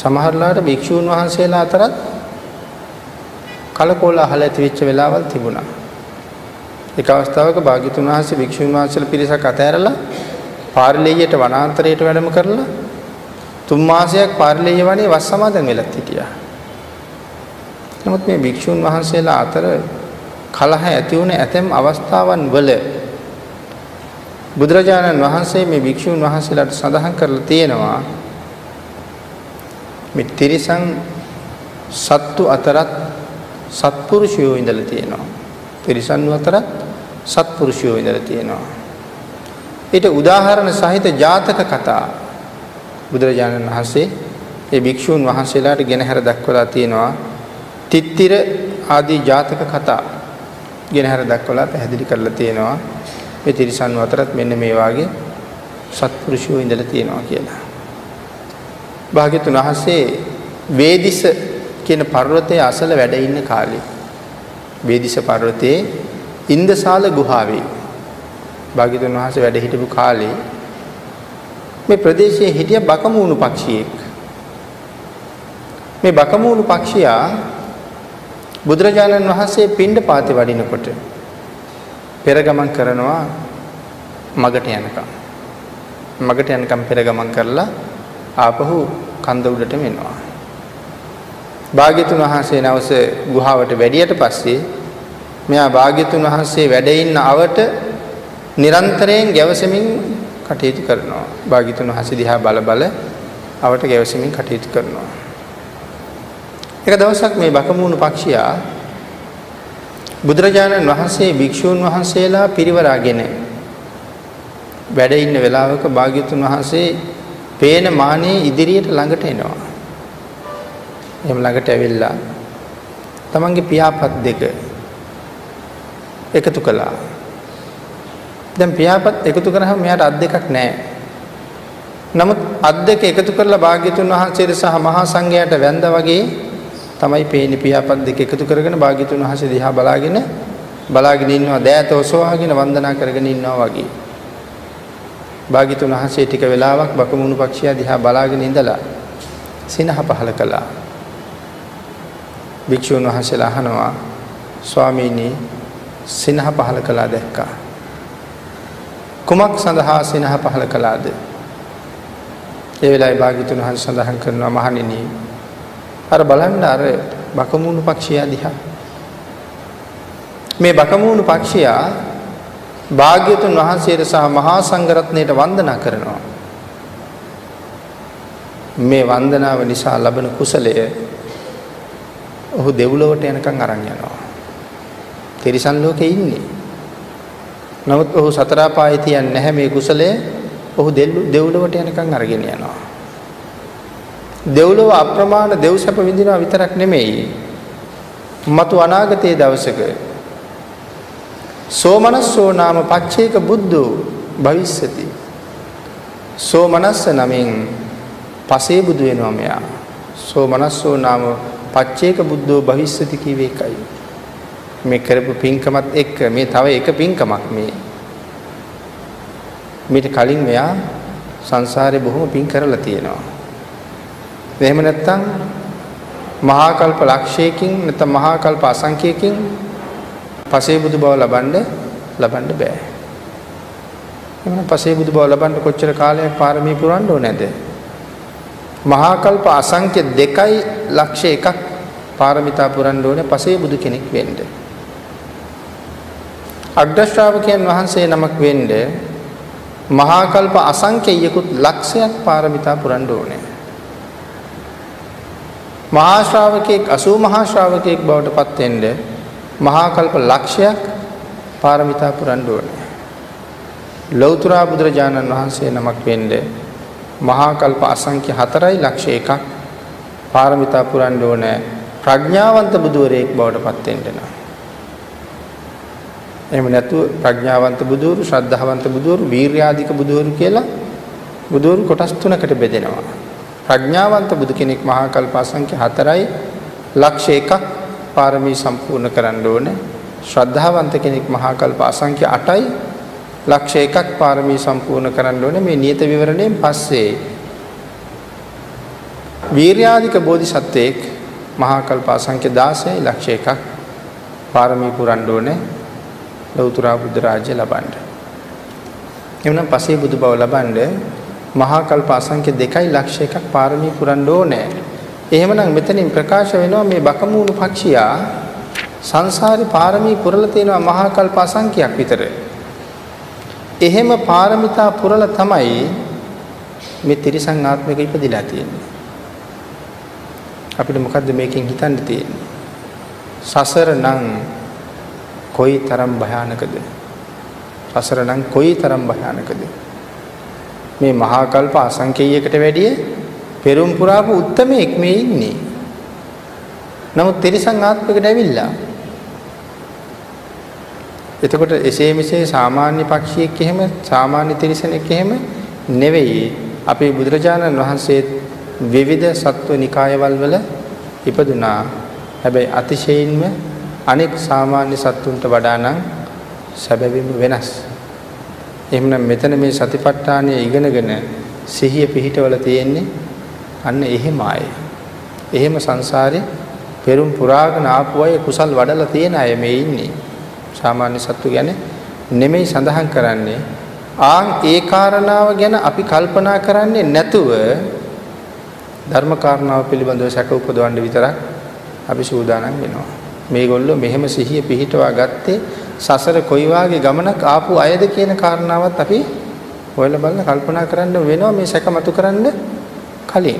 සමහරලාට භික්ෂූන් වහන්සේලා අතරත් කලකෝලාහල ඇති වෙච්ච වෙලාවල් තිබුණා. එක අවස්ථාවක භාග්‍යතුන් වහන්සේ භික්ෂූන් වහන්සේලා පිරිසක් අතෑරලා පාරිලෙයියට වනාන්තරයට වැඩම කරලා තුන් මාසයක් පාරිලෙයිය වනේ වස් සමාදන් වෙලත් හිටියා. නමුත් මේ භික්ෂූන් වහන්සේලා අතර කලහ ඇති වුණ ඇතැම් අවස්ථාවන් වල බුදුරජාණන් වහන්සේ මේ භික්ෂූන් වහන්සේලාට සඳහන් කරලා තියෙනවා මේ තිරිසන් සත්තු අතරත් සත්පුරුෂයෝ ඉඳලා තියෙනවා. තිරිසන් අතරත් සත්පුරුෂයෝ ඉඳලා තියෙනවා. ඊට උදාහරණ සහිත ජාතක කතා බුදුරජාණන් වහන්සේ ඒ භික්ෂූන් වහන්සේලාට ගෙනහැර දක්වලා තියෙනවා. තිත්තිර ආදී ජාතක කතා ගෙනහැර දක්වලා පැහැදිලි කරලා තියෙනවා. මේ තිරිසන් අතරත් මෙන්න මේ වාගේ සත්පුරුෂයෝ ඉඳලා තියෙනවා කියලා. භාග්‍යතුන් වහන්සේ වේදිස කියන පර්වතයේ අසල වැඩ ඉන්න කාලේ. වේදිස පර්වතයේ ඉන්දසාල ගුහාවේ භාග්‍යතුන් වහන්සේ වැඩ හිටපු කාලේ මේ ප්‍රදේශයේ හිටිය බකමූණු පක්ෂියෙක්. මේ බකමූණු පක්ෂියා බුදුරජාණන් වහන්සේ පිණ්ඩ පාතේ වඩිනකොට පෙර ගමන් කරනවා මගට යනකම්. මගට යනකම් පෙර ගමන් කරලා ආපහු කන්ද උඩටම එනවා භාග්‍යතුන් වහන්සේ නැවස ගුහාවට වැඩියට පස්සේ මෙයා භාග්‍යතුන් වහන්සේ වැඩ ඉන්න අවට නිරන්තරයෙන් ගැවසෙමින් කටයුතු කරනවා. භාග්‍යතුන් වහන්සේ දිහා බල බල අවට ගැවසෙමින් කටයුතු කරනවා. එක දවසක් මේ බකමූණු පක්ෂියා බුදුරජාණන් වහන්සේ භික්ෂූන් වහන්සේලා පිරිවරාගෙන වැඩ ඉන්න වෙලාවක භාග්‍යතුන් වහන්සේ පේන මානේ ඉදිරියට ළඟට එනවා. එහෙම ළඟට ඇවිල්ලා තමන්ගේ පියාපත් දෙක එකතු කළා. දැන් පියාපත් එකතු කරාම මෙයාට අත් දෙකක් නැහැ. නමුත් අත් දෙක එකතු කරලා භාග්‍යතුන් වහන්සේට සහ මහා සංඝයාට වැඳා වගේ තමයි පේන්නේ පියාපත් දෙක එකතු කරගෙන භාග්‍යතුන් වහන්සේ දිහා බලාගෙන බලාගෙන ඉන්නවා දෑත ඔසවාගෙන වන්දනා කරගෙන ඉන්නවා වගේ. භාග්‍යතුන් වහන්සේ ටික වෙලාවක් බකමුණු පක්ෂියා දිහා බලාගෙන ඉඳලා සිනහ පහල කළා. භික්ෂුන් වහන්සේලා අහනවා ස්වාමීනි සිනහ පහල කළා දැක්කා. කුමක් සඳහා සිනහ පහල කළාද? ඒ වෙලාවේ භාග්‍යතුන් වහන්සේ සඳහන් කරනවා මහණෙනි අර බලන්න අර බකමූණු පක්ෂියා දිහා. මේ බකමූණු පක්ෂියා භාග්‍යතුන් වහන්සේට සහ මහා සංඝරත්නයට වන්දනා කරනවා. මේ වන්දනාව නිසා ලබන කුසලය ඔහු දෙව්ලොවට යනකම් අරන් යනවා. තිරිසන් ලෝකේ ඉන්නේ. නමුත් ඔහු සතර පායේ තියන්නේ නැහැ මේ කුසලය. ඔහු දෙව්ලොවට යනකම් අරගෙන යනවා. දෙව්ලොව අප්‍රමාණ දෙව් සැප විඳිනවා විතරක් නෙමෙයි. මතු අනාගතයේ දවසක සෝමනස්සෝ නාම පච්චේක බුද්ධෝ භවිස්සති. සෝමනස්ස නමින් පසේ බුදු වෙනවා මෙයා. සෝමනස්සෝ නාම පච්චේක බුද්ධෝ භවිස්සති කියවේ එකයි. මේ කරපු පින්කමත් එක්ක මේ තව එක පින්කමක් මේ. මීට කලින් මෙයා සංසාරේ බොහොම පින් කරලා තියෙනවා. එහෙම නැත්නම් මහා කල්ප ලක්ෂයකින් නැත්නම් මහා කල්ප අසංඛ්‍යයකින් පසේ බුදු බව ලබන්න ලබන්න බෑ. එහෙනම් පසේ බුදු බව ලබන්න කොච්චර කාලයක් පාරමී පුරන්න ඕනේද? මහා කල්ප අසංඛ්‍ය 2යි ලක්ෂ 1ක් පාරමිතා පුරන්න ඕනේ පසේ බුදු කෙනෙක් වෙන්න. අග්‍ර ශ්‍රාවකයන් වහන්සේ නමක් වෙන්න මහා කල්ප අසංඛ්‍යයකුත් ලක්ෂයක් පාරමිතා පුරන්න ඕනේ. මහා ශ්‍රාවකෙක් 80 මහා ශ්‍රාවකෙක් බවට පත් වෙන්න මහා කල්ප ලක්ෂයක් පාරමිතා පුරන්න ඕනේ. ලෞතර බුදුරජාණන් වහන්සේ නමක් වෙන්න මහා කල්ප අසංඛ්‍ය 4යි ලක්ෂ 1ක් පාරමිතා පුරන්න ඕනේ ප්‍රඥාවන්ත බුදුවරයෙක් බවට පත් වෙන්න නම්. එහෙම නැතුව ප්‍රඥාවන්ත බුදුවරු, ශ්‍රද්ධාවන්ත බුදුවරු, වීර්යාධික බුදුවරු කියලා බුදුවරු කොටස් තුනකට බෙදෙනවා. ප්‍රඥාවන්ත බුදු කෙනෙක් මහා කල්ප අසංඛ්‍ය 4යි ලක්ෂ 1ක් පාරමී සම්පූර්ණ කරන්න ඕනේ. ශ්‍රද්ධාවන්ත කෙනෙක් මහා කල්ප අසංඛ්‍ය 8යි ලක්ෂ 1ක් පාරමී සම්පූර්ණ කරන්න ඕනේ මේ නියත විවරණයෙන් පස්සේ වීර්යාධික බෝධිසත්වයෙක් මහා කල්ප අසංඛ්‍ය 16 ලක්ෂ එකක් පාරමී පුරන්න ඕනේ ලෞතර බුද්ධ රාජ්‍ය ලබන්න. එවනම් පසේ බුදු බව ලබන්න මහා කල්ප අසංඛ්‍ය 2 ලක්ෂ එකක් පාරමී පුරන්න ඕනේ. එහෙමනම් මෙතනින් ප්‍රකාශ වෙනවා මේ බකමූණු පක්ෂියා සංසාරේ පාරමී පුරලා තියෙනවා මහා කල්ප අසංඛ්‍යයක් විතර. එහෙම පාරමිතා පුරලා තමයි මේ තිරිසන් ආත්මික ඉපදිලා තියෙන්නේ. අපිට මොකද්ද මේකෙන් හිතන්න තියෙන්නේ? සසර නම් කොයි තරම් භයානකද? සසර නම් කොයි තරම් භයානකද? මේ මහා කල්ප අසංකේයයකට වැඩිය පෙරම් පුරාපු උත්මයෙක් මේ ඉන්නේ. නමුත් තිරිසන් ආත්මයකට ඇවිල්ලා. එතකොට එසේ මෙසේ සාමාන්‍ය පක්ෂියෙක් එහෙම සාමාන්‍ය තිරිසනෙක් එහෙම නෙවෙයි. අපේ බුදුරජාණන් වහන්සේ විවිධ සත්ව නිකායවල වල ඉපදුනා. හැබැයි අතිශයින්ම අනෙක් සාමාන්‍ය සත්තුන්ට වඩා නම් සැබවින්ම වෙනස්. එහෙමනම් මෙතන මේ සතිපට්ඨානය ඉගෙනගෙන සිහිය පිහිටවල තියෙන්නේ අන්න එහෙම අය. එහෙම සංසාරේ පෙරම් පුරාගෙන ආපු අය කුසල් වඩලා තියෙන අය මේ ඉන්නේ. සාමාන්‍ය සත්තු ගැන නෙමෙයි සඳහන් කරන්නේ. ආන් ඒ කාරණාව ගැන අපි කල්පනා කරන්නේ නැතුව ධර්ම කාරණාව පිළිබඳව සැක උපදවන්න විතරක් අපි සූදානම් වෙනවා. මේගොල්ලෝ මෙහෙම සිහිය පිහිටවා ගත්තේ සසර කොයි වාගේ ගමනක් ආපු අයද කියන කාරණාවත් අපි හොයලා බලලා කල්පනා කරන්න වෙනවා මේ සැක මතු කරන්න කලින්.